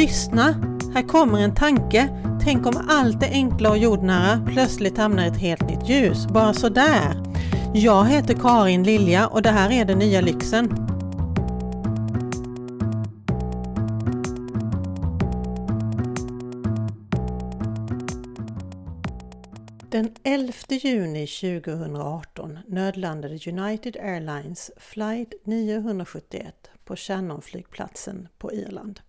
Lyssna! Här kommer en tanke. Tänk om allt det enkla och jordnära plötsligt hamnar i ett helt nytt ljus, bara sådär. Jag heter Karin Lilja och det här är Den nya lyxen. Den 11 juni 2018 nödlandade United Airlines flight 971 på Shannonflygplatsen på Irland.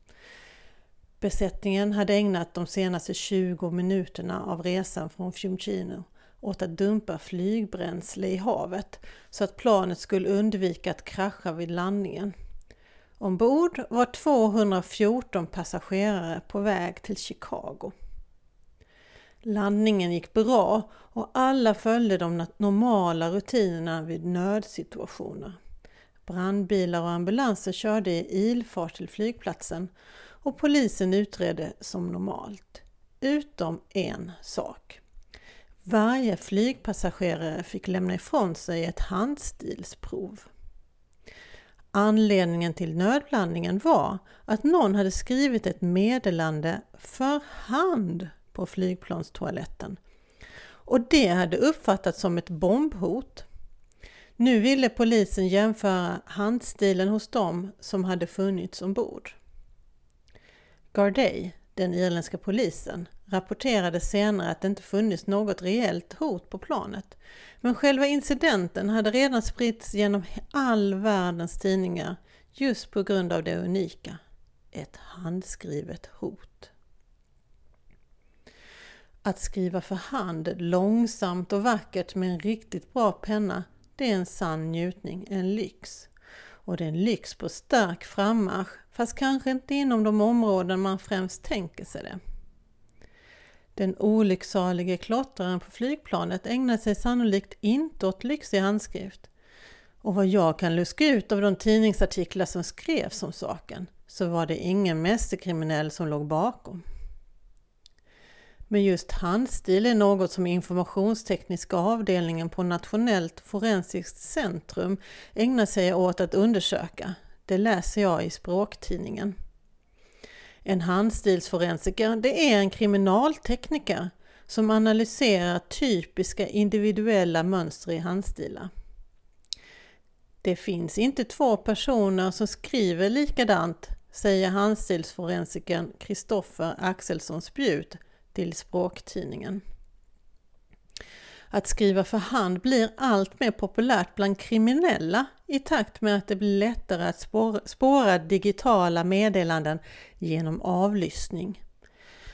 Besättningen hade ägnat de senaste 20 minuterna av resan från Fiumcino åt att dumpa flygbränsle i havet så att planet skulle undvika att krascha vid landningen. Ombord var 214 passagerare på väg till Chicago. Landningen gick bra och alla följde de normala rutinerna vid nödsituationer. Brandbilar och ambulanser körde i ilfart till flygplatsen och polisen utredde som normalt. Utom en sak. Varje flygpassagerare fick lämna ifrån sig ett handstilsprov. Anledningen till nödlandningen var att någon hade skrivit ett meddelande för hand på flygplanstoaletten och det hade uppfattats som ett bombhot. Nu ville polisen jämföra handstilen hos dem som hade funnits ombord. Garday, den irländska polisen, rapporterade senare att det inte funnits något reellt hot på planet. Men själva incidenten hade redan spritts genom all världens tidningar just på grund av det unika. Ett handskrivet hot. Att skriva för hand långsamt och vackert med en riktigt bra penna, det är en sann njutning, en lyx. Och det är en lyx på stark frammarsch, fast kanske inte inom de områden man främst tänker sig det. Den olycksalige klottraren på flygplanet ägnar sig sannolikt inte åt lyxig handskrift. Och vad jag kan luska ut av de tidningsartiklar som skrevs om saken så var det ingen mästerkriminell som låg bakom. Men just handstil är något som informationstekniska avdelningen på Nationellt forensiskt centrum ägnar sig åt att undersöka. Det läser jag i språktidningen. En handstilsforensiker det är en kriminaltekniker som analyserar typiska individuella mönster i handstilar. Det finns inte två personer som skriver likadant, säger handstilsforensikern Kristoffer Axelsson Spjut till språktidningen. Att skriva för hand blir allt mer populärt bland kriminella i takt med att det blir lättare att spåra, digitala meddelanden genom avlyssning.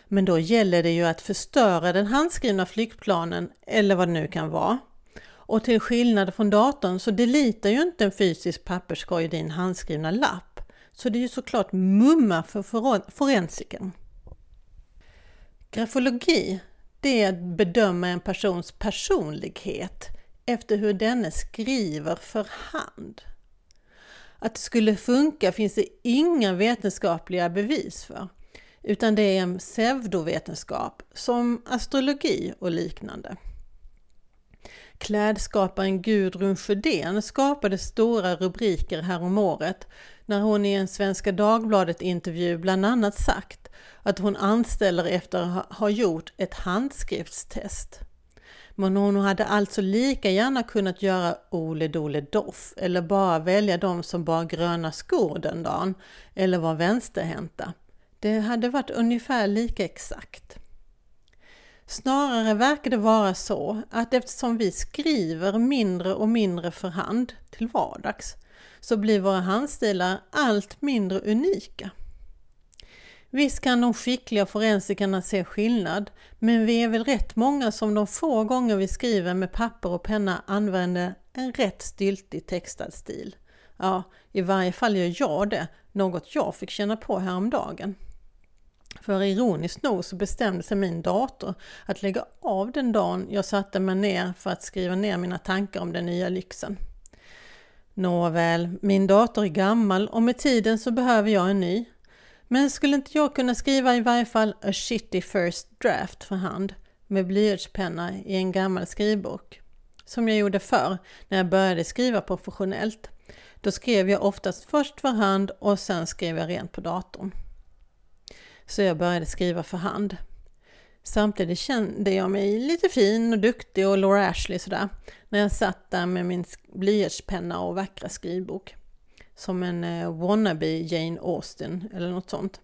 Men då gäller det ju att förstöra den handskrivna flygplanen eller vad det nu kan vara. Och till skillnad från datorn så delitar ju inte en fysisk papperskorg din handskrivna lapp. Så det är ju såklart mumma för forensiken. Grafologi, det är att bedöma en persons personlighet efter hur denne skriver för hand. Att det skulle funka finns det inga vetenskapliga bevis för, utan det är en pseudovetenskap som astrologi och liknande. Klädskaparen Gudrun Sjödén skapade stora rubriker häromåret när hon i en Svenska Dagbladet-intervju bland annat sagt att hon anställer efter att ha gjort ett handskriftstest. Men hon hade alltså lika gärna kunnat göra Ole Dole Doff eller bara välja de som bar gröna skor den dagen eller var vänsterhänta. Det hade varit ungefär lika exakt. Snarare verkar det vara så att eftersom vi skriver mindre och mindre för hand till vardags så blir våra handstilar allt mindre unika. Visst kan de skickliga forensikerna se skillnad, men vi är väl rätt många som de få gånger vi skriver med papper och penna använder en rätt styltig textad stil. Ja, i varje fall gör jag det, något jag fick känna på häromdagen. För ironiskt nog så bestämde sig min dator att lägga av den dagen jag satte mig ner för att skriva ner mina tankar om den nya lyxen. Nåväl, min dator är gammal och med tiden så behöver jag en ny. Men skulle inte jag kunna skriva i varje fall a shitty first draft för hand med blyertspenna i en gammal skrivbok? Som jag gjorde förr när jag började skriva professionellt. Då skrev jag oftast först för hand och sen skrev jag rent på datorn. Så jag började skriva för hand. Samtidigt kände jag mig lite fin och duktig och Laura Ashley sådär när jag satt där med min blyertspenna och vackra skrivbok. Som en eh, wannabe Jane Austen eller något sånt.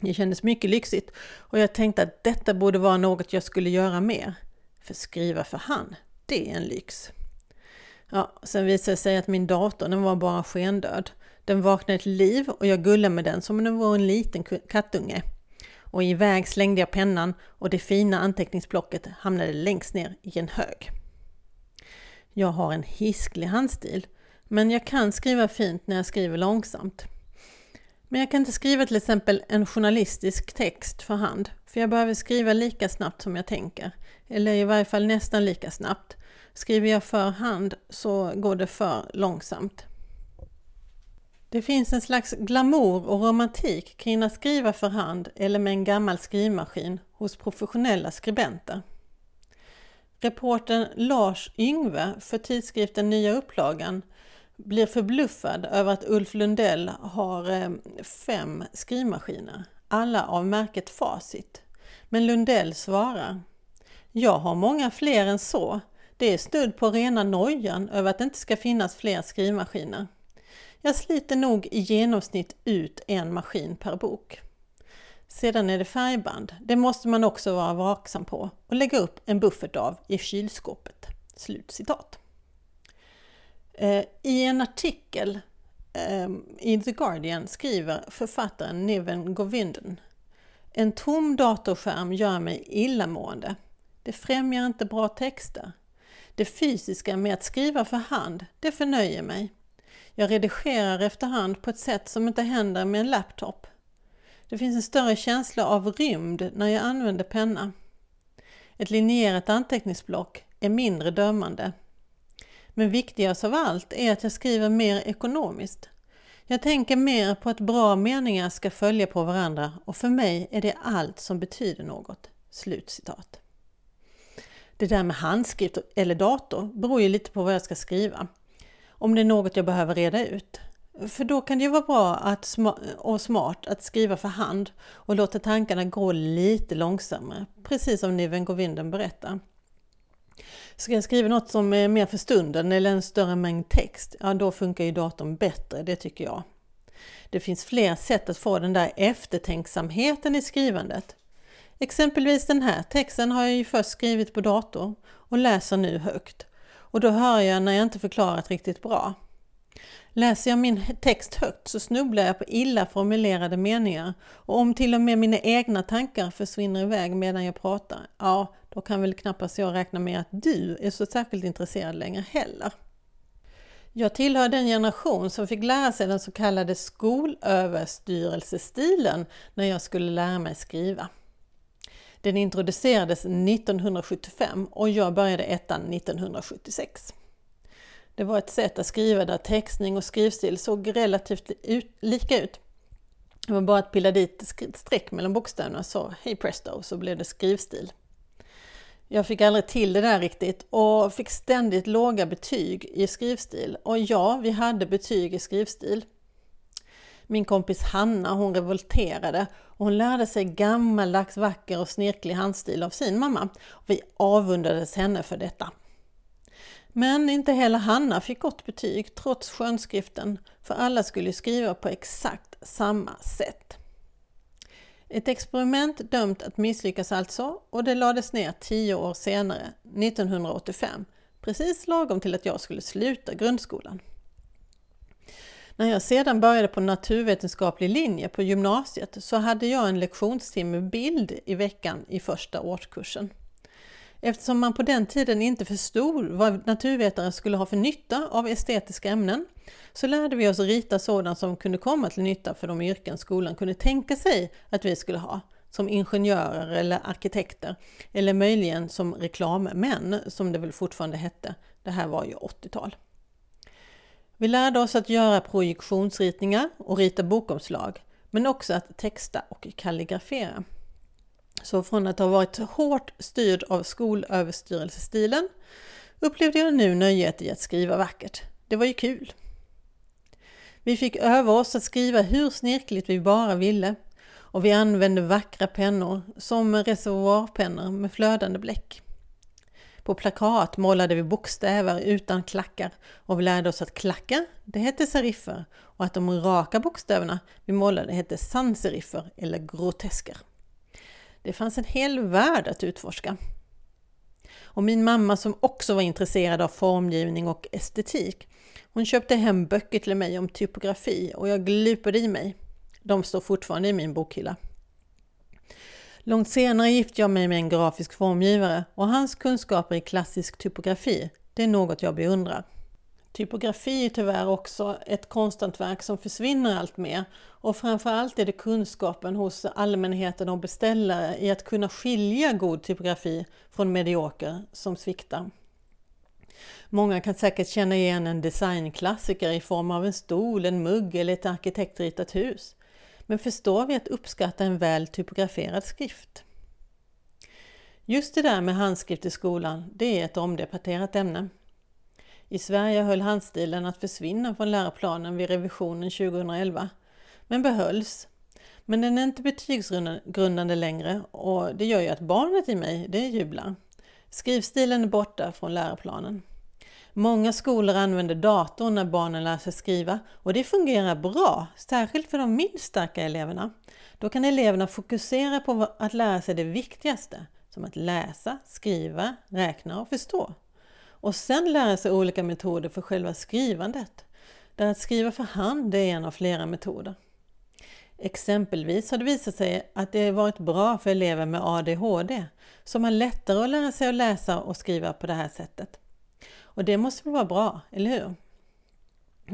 Det kändes mycket lyxigt och jag tänkte att detta borde vara något jag skulle göra mer. För skriva för hand, det är en lyx. Ja, sen visade det sig att min dator den var bara skendöd. Den vaknade till liv och jag gullade med den som om den var en liten kattunge. Och iväg slängde jag pennan och det fina anteckningsblocket hamnade längst ner i en hög. Jag har en hisklig handstil, men jag kan skriva fint när jag skriver långsamt. Men jag kan inte skriva till exempel en journalistisk text för hand, för jag behöver skriva lika snabbt som jag tänker, eller i varje fall nästan lika snabbt. Skriver jag för hand så går det för långsamt. Det finns en slags glamour och romantik kring att skriva för hand eller med en gammal skrivmaskin hos professionella skribenter. Reporten Lars Yngve för tidskriften Nya Upplagan blir förbluffad över att Ulf Lundell har eh, fem skrivmaskiner, alla av märket Facit. Men Lundell svarar Jag har många fler än så. Det är stöd på rena nojan över att det inte ska finnas fler skrivmaskiner. Jag sliter nog i genomsnitt ut en maskin per bok. Sedan är det färgband. Det måste man också vara vaksam på och lägga upp en buffert av i kylskåpet. Slut citat. Eh, I en artikel ehm, i The Guardian skriver författaren Niven Govinden En tom datorskärm gör mig illamående. Det främjar inte bra texter. Det fysiska med att skriva för hand, det förnöjer mig. Jag redigerar efterhand på ett sätt som inte händer med en laptop. Det finns en större känsla av rymd när jag använder penna. Ett linjerat anteckningsblock är mindre dömande. Men viktigast av allt är att jag skriver mer ekonomiskt. Jag tänker mer på att bra meningar ska följa på varandra och för mig är det allt som betyder något." Slutcitat. Det där med handskrift eller dator beror ju lite på vad jag ska skriva. Om det är något jag behöver reda ut. För då kan det ju vara bra att, och smart att skriva för hand och låta tankarna gå lite långsammare, precis som Niven Govinden berättar. Ska jag skriva något som är mer för stunden eller en större mängd text, ja då funkar ju datorn bättre, det tycker jag. Det finns fler sätt att få den där eftertänksamheten i skrivandet. Exempelvis den här texten har jag ju först skrivit på dator och läser nu högt. Och då hör jag när jag inte förklarat riktigt bra. Läser jag min text högt så snubblar jag på illa formulerade meningar och om till och med mina egna tankar försvinner iväg medan jag pratar, ja, då kan väl knappast jag räkna med att du är så särskilt intresserad längre heller. Jag tillhör den generation som fick lära sig den så kallade skolöverstyrelsestilen när jag skulle lära mig skriva. Den introducerades 1975 och jag började ettan 1976. Det var ett sätt att skriva där textning och skrivstil såg relativt ut, lika ut. Det var bara att pilla dit streck mellan bokstäverna så hej presto så blev det skrivstil. Jag fick aldrig till det där riktigt och fick ständigt låga betyg i skrivstil. Och ja, vi hade betyg i skrivstil. Min kompis Hanna hon revolterade och hon lärde sig gammaldags vacker och snirklig handstil av sin mamma. Vi avundades henne för detta. Men inte heller Hanna fick gott betyg trots skönskriften, för alla skulle skriva på exakt samma sätt. Ett experiment dömt att misslyckas alltså och det lades ner tio år senare, 1985, precis lagom till att jag skulle sluta grundskolan. När jag sedan började på naturvetenskaplig linje på gymnasiet så hade jag en lektionstimme bild i veckan i första årskursen. Eftersom man på den tiden inte förstod vad naturvetare skulle ha för nytta av estetiska ämnen så lärde vi oss rita sådant som kunde komma till nytta för de yrken skolan kunde tänka sig att vi skulle ha, som ingenjörer eller arkitekter, eller möjligen som reklammän, som det väl fortfarande hette. Det här var ju 80-tal. Vi lärde oss att göra projektionsritningar och rita bokomslag, men också att texta och kalligrafera. Så från att ha varit hårt styrd av skolöverstyrelsestilen upplevde jag nu nöjet i att skriva vackert. Det var ju kul! Vi fick öva oss att skriva hur snirkligt vi bara ville och vi använde vackra pennor som reservoarpennor med flödande bläck. På plakat målade vi bokstäver utan klackar och vi lärde oss att klackar, det hette seriffer och att de raka bokstäverna vi målade hette sanseriffer eller grotesker. Det fanns en hel värld att utforska. Och min mamma som också var intresserad av formgivning och estetik, hon köpte hem böcker till mig om typografi och jag glupade i mig. De står fortfarande i min bokhylla. Långt senare gifte jag mig med en grafisk formgivare och hans kunskaper i klassisk typografi, det är något jag beundrar. Typografi är tyvärr också ett konsthantverk som försvinner allt mer och framförallt är det kunskapen hos allmänheten och beställare i att kunna skilja god typografi från medioker som sviktar. Många kan säkert känna igen en designklassiker i form av en stol, en mugg eller ett arkitektritat hus. Men förstår vi att uppskatta en väl typograferad skrift? Just det där med handskrift i skolan, det är ett omdebatterat ämne. I Sverige höll handstilen att försvinna från läroplanen vid revisionen 2011, men behölls. Men den är inte betygsgrundande längre och det gör ju att barnet i mig, det jublar. Skrivstilen är borta från läroplanen. Många skolor använder datorn när barnen lär sig skriva och det fungerar bra, särskilt för de minst starka eleverna. Då kan eleverna fokusera på att lära sig det viktigaste, som att läsa, skriva, räkna och förstå. Och sen lära sig olika metoder för själva skrivandet, där att skriva för hand är en av flera metoder. Exempelvis har det visat sig att det varit bra för elever med ADHD som har lättare att lära sig att läsa och skriva på det här sättet. Och det måste väl vara bra, eller hur?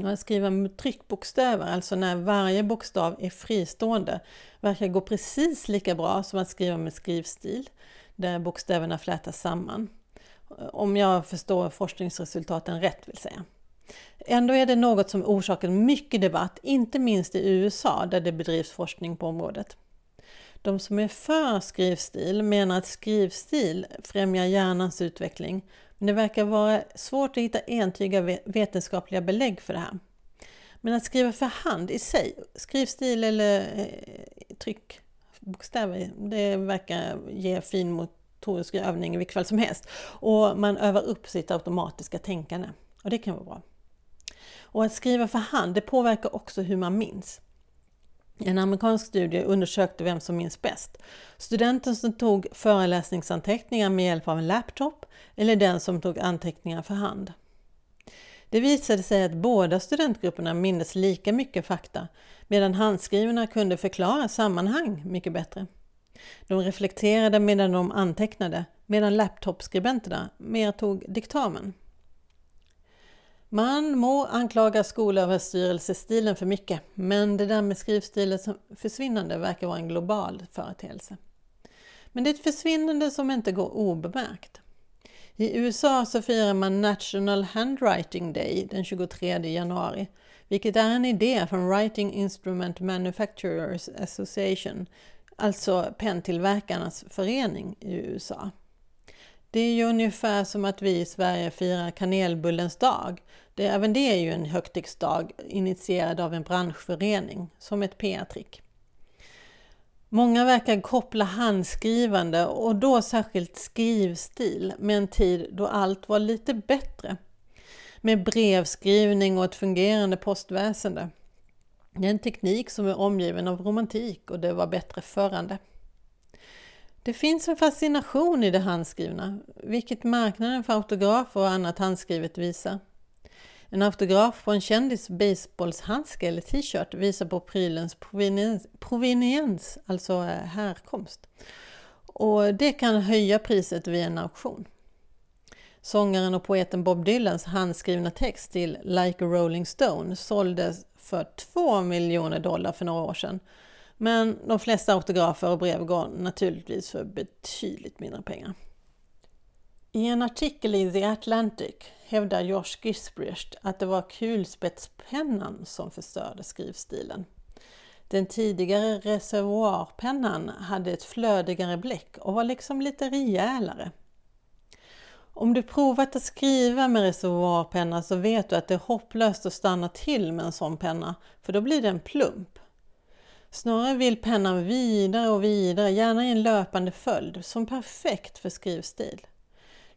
Att skriva med tryckbokstäver, alltså när varje bokstav är fristående, verkar gå precis lika bra som att skriva med skrivstil, där bokstäverna flätas samman. Om jag förstår forskningsresultaten rätt vill säga. Ändå är det något som orsakar mycket debatt, inte minst i USA där det bedrivs forskning på området. De som är för skrivstil menar att skrivstil främjar hjärnans utveckling men det verkar vara svårt att hitta entydiga vetenskapliga belägg för det här. Men att skriva för hand i sig, skrivstil eller eh, tryckbokstäver, det verkar ge fin motorisk övning i vilket fall som helst. Och man övar upp sitt automatiska tänkande och det kan vara bra. Och att skriva för hand, det påverkar också hur man minns. En amerikansk studie undersökte vem som minns bäst. Studenten som tog föreläsningsanteckningar med hjälp av en laptop eller den som tog anteckningar för hand. Det visade sig att båda studentgrupperna mindes lika mycket fakta medan handskrivarna kunde förklara sammanhang mycket bättre. De reflekterade medan de antecknade medan laptopskribenterna mer tog diktamen. Man må anklaga skolöverstyrelsestilen för mycket, men det där med skrivstilen som försvinnande verkar vara en global företeelse. Men det är ett försvinnande som inte går obemärkt. I USA så firar man National Handwriting Day den 23 januari, vilket är en idé från Writing Instrument Manufacturers Association, alltså penntillverkarnas förening i USA. Det är ju ungefär som att vi i Sverige firar kanelbullens dag. Det, även det är ju en högtidsdag initierad av en branschförening, som ett PR-trick. Många verkar koppla handskrivande och då särskilt skrivstil med en tid då allt var lite bättre. Med brevskrivning och ett fungerande postväsende. Det är en teknik som är omgiven av romantik och det var bättre förande. Det finns en fascination i det handskrivna, vilket marknaden för autografer och annat handskrivet visar. En autograf på en kändis baseballshandske eller t-shirt visar på prylens proveniens, proveniens, alltså eh, härkomst. Och det kan höja priset vid en auktion. Sångaren och poeten Bob Dylans handskrivna text till Like a Rolling Stone såldes för 2 miljoner dollar för några år sedan men de flesta autografer och brev går naturligtvis för betydligt mindre pengar. I en artikel i The Atlantic hävdar Josh Gisbrecht att det var kulspetspennan som förstörde skrivstilen. Den tidigare reservoarpennan hade ett flödigare bläck och var liksom lite rejälare. Om du provat att skriva med reservoarpenna så vet du att det är hopplöst att stanna till med en sån penna, för då blir det en plump. Snarare vill pennan vidare och vidare, gärna i en löpande följd, som perfekt för skrivstil.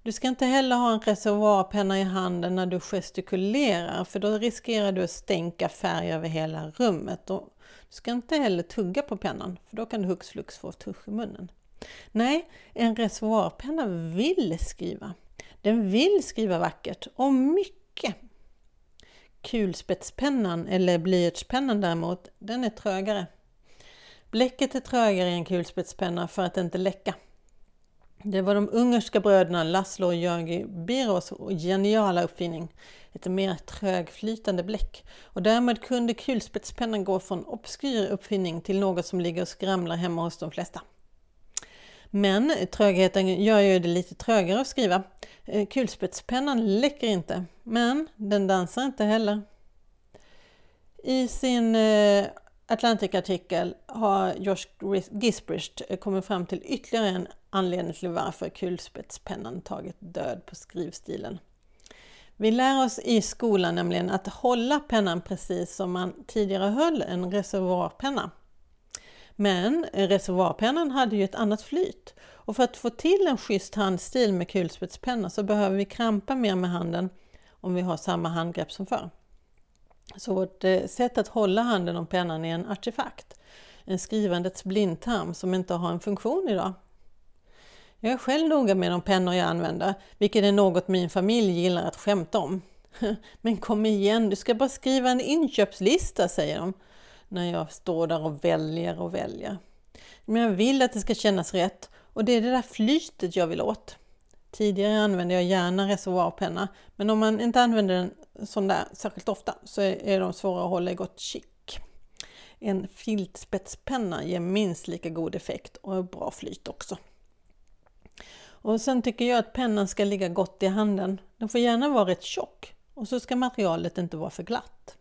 Du ska inte heller ha en reservoarpenna i handen när du gestikulerar för då riskerar du att stänka färg över hela rummet. Och du ska inte heller tugga på pennan för då kan du hux flux få tusch i munnen. Nej, en reservoarpenna vill skriva. Den vill skriva vackert och mycket. Kulspetspennan eller blyertspennan däremot, den är trögare. Bläcket är trögare i en kulspetspenna för att inte läcka. Det var de ungerska bröderna Laszlo och Jörgi Biros geniala uppfinning. Ett mer trögflytande bläck. Och därmed kunde kulspetspennan gå från obskyr uppfinning till något som ligger och skramlar hemma hos de flesta. Men trögheten gör ju det lite trögare att skriva. Eh, kulspetspennan läcker inte, men den dansar inte heller. I sin eh, Atlantic-artikel har Josh Gisbrecht kommit fram till ytterligare en anledning till varför kulspetspennan tagit död på skrivstilen. Vi lär oss i skolan nämligen att hålla pennan precis som man tidigare höll en reservoarpenna. Men reservoarpennan hade ju ett annat flyt och för att få till en schysst handstil med kulspetspenna så behöver vi krampa mer med handen om vi har samma handgrepp som förr. Så vårt eh, sätt att hålla handen om pennan är en artefakt, en skrivandets blindtarm som inte har en funktion idag. Jag är själv noga med de pennor jag använder, vilket är något min familj gillar att skämta om. Men kom igen, du ska bara skriva en inköpslista, säger de, när jag står där och väljer och väljer. Men jag vill att det ska kännas rätt och det är det där flytet jag vill åt. Tidigare använde jag gärna reservoarpenna, men om man inte använder den sån där särskilt ofta så är de svåra att hålla i gott skick. En filtspetspenna ger minst lika god effekt och bra flyt också. Och sen tycker jag att pennan ska ligga gott i handen. Den får gärna vara rätt tjock och så ska materialet inte vara för glatt.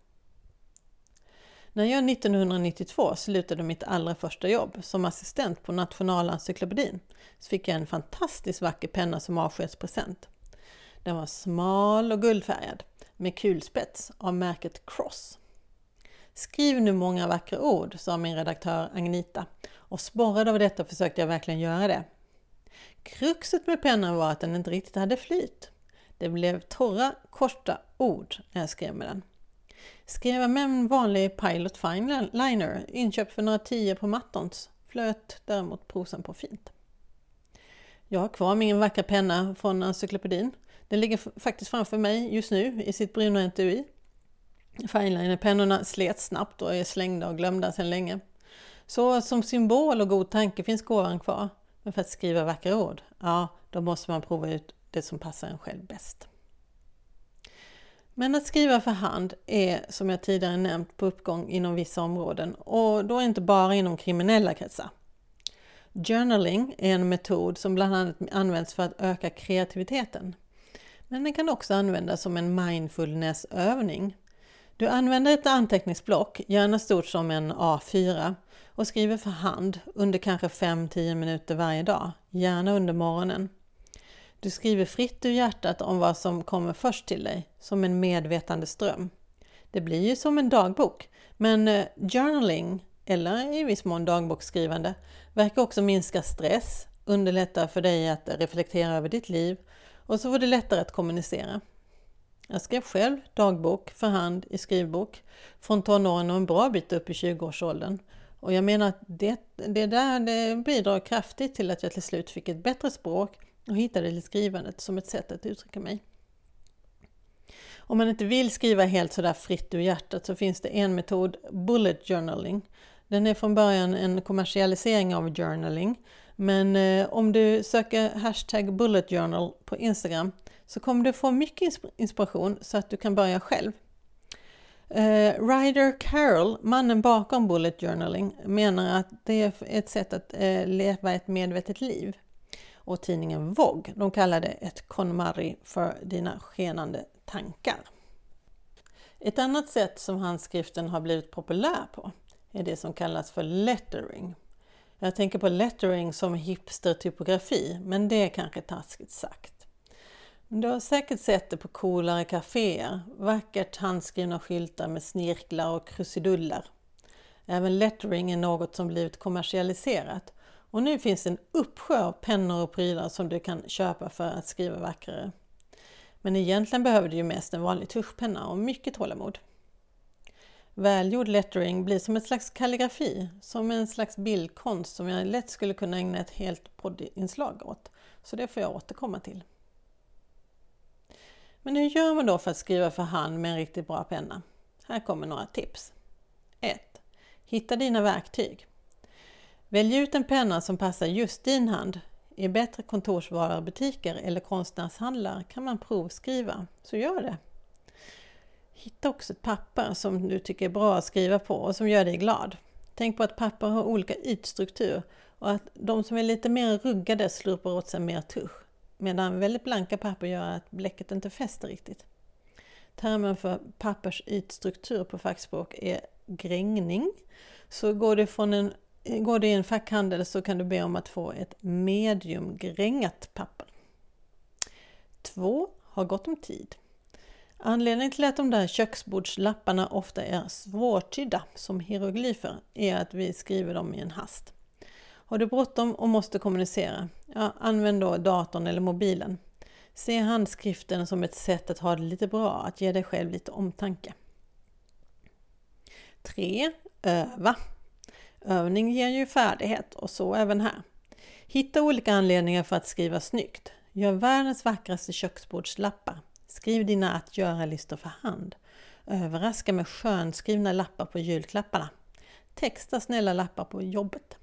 När jag 1992 slutade mitt allra första jobb som assistent på Nationalencyklopedin så fick jag en fantastiskt vacker penna som avskedspresent. Den var smal och guldfärgad med kulspets av märket Cross. Skriv nu många vackra ord, sa min redaktör Agnita och sporrad av detta försökte jag verkligen göra det. Kruxet med pennan var att den inte riktigt hade flyt. Det blev torra, korta ord när jag skrev med den. Skrev jag med en vanlig Pilot Fine Liner, inköpt för några tio på Mattons, flöt däremot prosan på fint. Jag har kvar min vackra penna från encyklopedin. Den ligger faktiskt framför mig just nu i sitt bruna etui. Fineliner-pennorna slet snabbt och är slängda och glömda sedan länge. Så som symbol och god tanke finns gåvan kvar. Men för att skriva vackra ord, ja, då måste man prova ut det som passar en själv bäst. Men att skriva för hand är, som jag tidigare nämnt, på uppgång inom vissa områden och då inte bara inom kriminella kretsar. Journaling är en metod som bland annat används för att öka kreativiteten. Men den kan också användas som en mindfulnessövning. Du använder ett anteckningsblock, gärna stort som en A4, och skriver för hand under kanske 5-10 minuter varje dag, gärna under morgonen. Du skriver fritt ur hjärtat om vad som kommer först till dig, som en medvetande ström. Det blir ju som en dagbok, men eh, journaling, eller i viss mån dagboksskrivande, verkar också minska stress, underlätta för dig att reflektera över ditt liv och så får det lättare att kommunicera. Jag skrev själv dagbok för hand i skrivbok från tonåren och en bra bit upp i 20-årsåldern. Och jag menar att det, det där det bidrar kraftigt till att jag till slut fick ett bättre språk och hittade skrivandet som ett sätt att uttrycka mig. Om man inte vill skriva helt sådär fritt ur hjärtat så finns det en metod, bullet journaling. Den är från början en kommersialisering av journaling men eh, om du söker hashtag bullet journal på Instagram så kommer du få mycket inspiration så att du kan börja själv. Eh, Ryder Carroll, mannen bakom bullet journaling, menar att det är ett sätt att eh, leva ett medvetet liv och tidningen Vogue. De kallade ett KonMari för dina skenande tankar. Ett annat sätt som handskriften har blivit populär på är det som kallas för lettering. Jag tänker på lettering som hipstertypografi, men det är kanske taskigt sagt. Du har säkert sett det på coolare kaféer, vackert handskrivna skyltar med snirklar och krusiduller. Även lettering är något som blivit kommersialiserat och nu finns en uppsjö av pennor och prylar som du kan köpa för att skriva vackrare. Men egentligen behöver du ju mest en vanlig tuschpenna och mycket tålamod. Välgjord lettering blir som ett slags kalligrafi, som en slags bildkonst som jag lätt skulle kunna ägna ett helt poddinslag åt. Så det får jag återkomma till. Men hur gör man då för att skriva för hand med en riktigt bra penna? Här kommer några tips. 1. Hitta dina verktyg. Välj ut en penna som passar just din hand. I bättre kontorsvarubutiker eller konstnärshandlar kan man provskriva, så gör det. Hitta också ett papper som du tycker är bra att skriva på och som gör dig glad. Tänk på att papper har olika ytstruktur och att de som är lite mer ruggade slurpar åt sig mer tusch medan väldigt blanka papper gör att bläcket inte fäster riktigt. Termen för pappers ytstruktur på fackspråk är grängning. Så går det, från en, går du i en fackhandel så kan du be om att få ett mediumgrängat papper. 2. Ha gott om tid. Anledningen till att de där köksbordslapparna ofta är svårtydda som hieroglyfer är att vi skriver dem i en hast. Har du bråttom och måste kommunicera? Ja, använd då datorn eller mobilen. Se handskriften som ett sätt att ha det lite bra, att ge dig själv lite omtanke. 3. Öva. Övning ger ju färdighet och så även här. Hitta olika anledningar för att skriva snyggt. Gör världens vackraste köksbordslappar. Skriv dina att göra-listor för hand. Överraska med skönskrivna lappar på julklapparna. Texta snälla lappar på jobbet.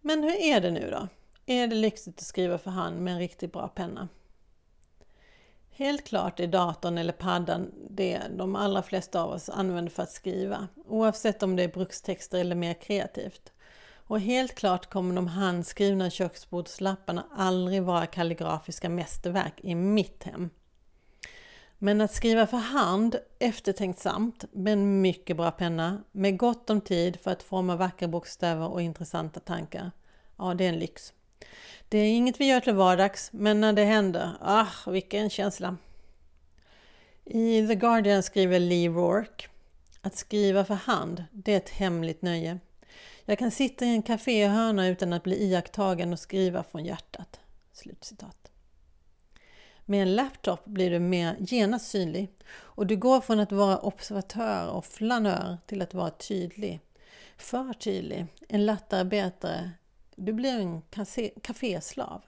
Men hur är det nu då? Är det lyxigt att skriva för hand med en riktigt bra penna? Helt klart är datorn eller paddan det de allra flesta av oss använder för att skriva, oavsett om det är brukstexter eller mer kreativt. Och helt klart kommer de handskrivna köksbordslapparna aldrig vara kalligrafiska mästerverk i mitt hem. Men att skriva för hand eftertänksamt med en mycket bra penna med gott om tid för att forma vackra bokstäver och intressanta tankar, ja det är en lyx. Det är inget vi gör till vardags, men när det händer, ah vilken känsla! I The Guardian skriver Lee Rourke att skriva för hand, det är ett hemligt nöje. Jag kan sitta i en kaféhörna utan att bli iakttagen och skriva från hjärtat. Slutcitat. Med en laptop blir du mer genast synlig och du går från att vara observatör och flanör till att vara tydlig. För tydlig, en lattarbetare. Du blir en kaféslav.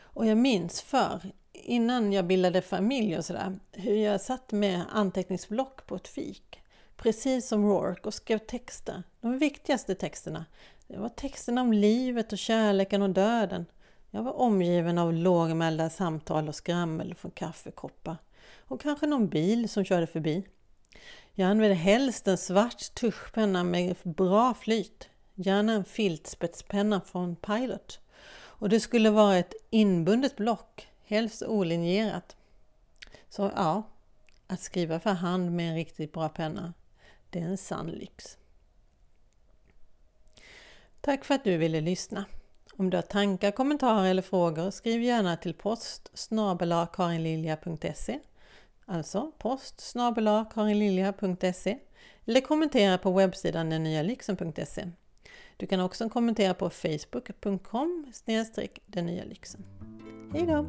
Och jag minns för innan jag bildade familj och sådär, hur jag satt med anteckningsblock på ett fik precis som Rourke, och skrev texter. De viktigaste texterna. Det var texterna om livet och kärleken och döden. Jag var omgiven av lågmälda samtal och skrammel från kaffekoppar och kanske någon bil som körde förbi. Jag använde helst en svart tuschpenna med bra flyt, gärna en filtspetspenna från Pilot. Och det skulle vara ett inbundet block, helst olinjerat. Så ja, att skriva för hand med en riktigt bra penna, det är en sann lyx. Tack för att du ville lyssna. Om du har tankar, kommentarer eller frågor skriv gärna till post karinlilja.se Alltså post karinlilja.se eller kommentera på webbsidan dennyalyxen.se. Du kan också kommentera på facebook.com den nya lyxen. Hej då!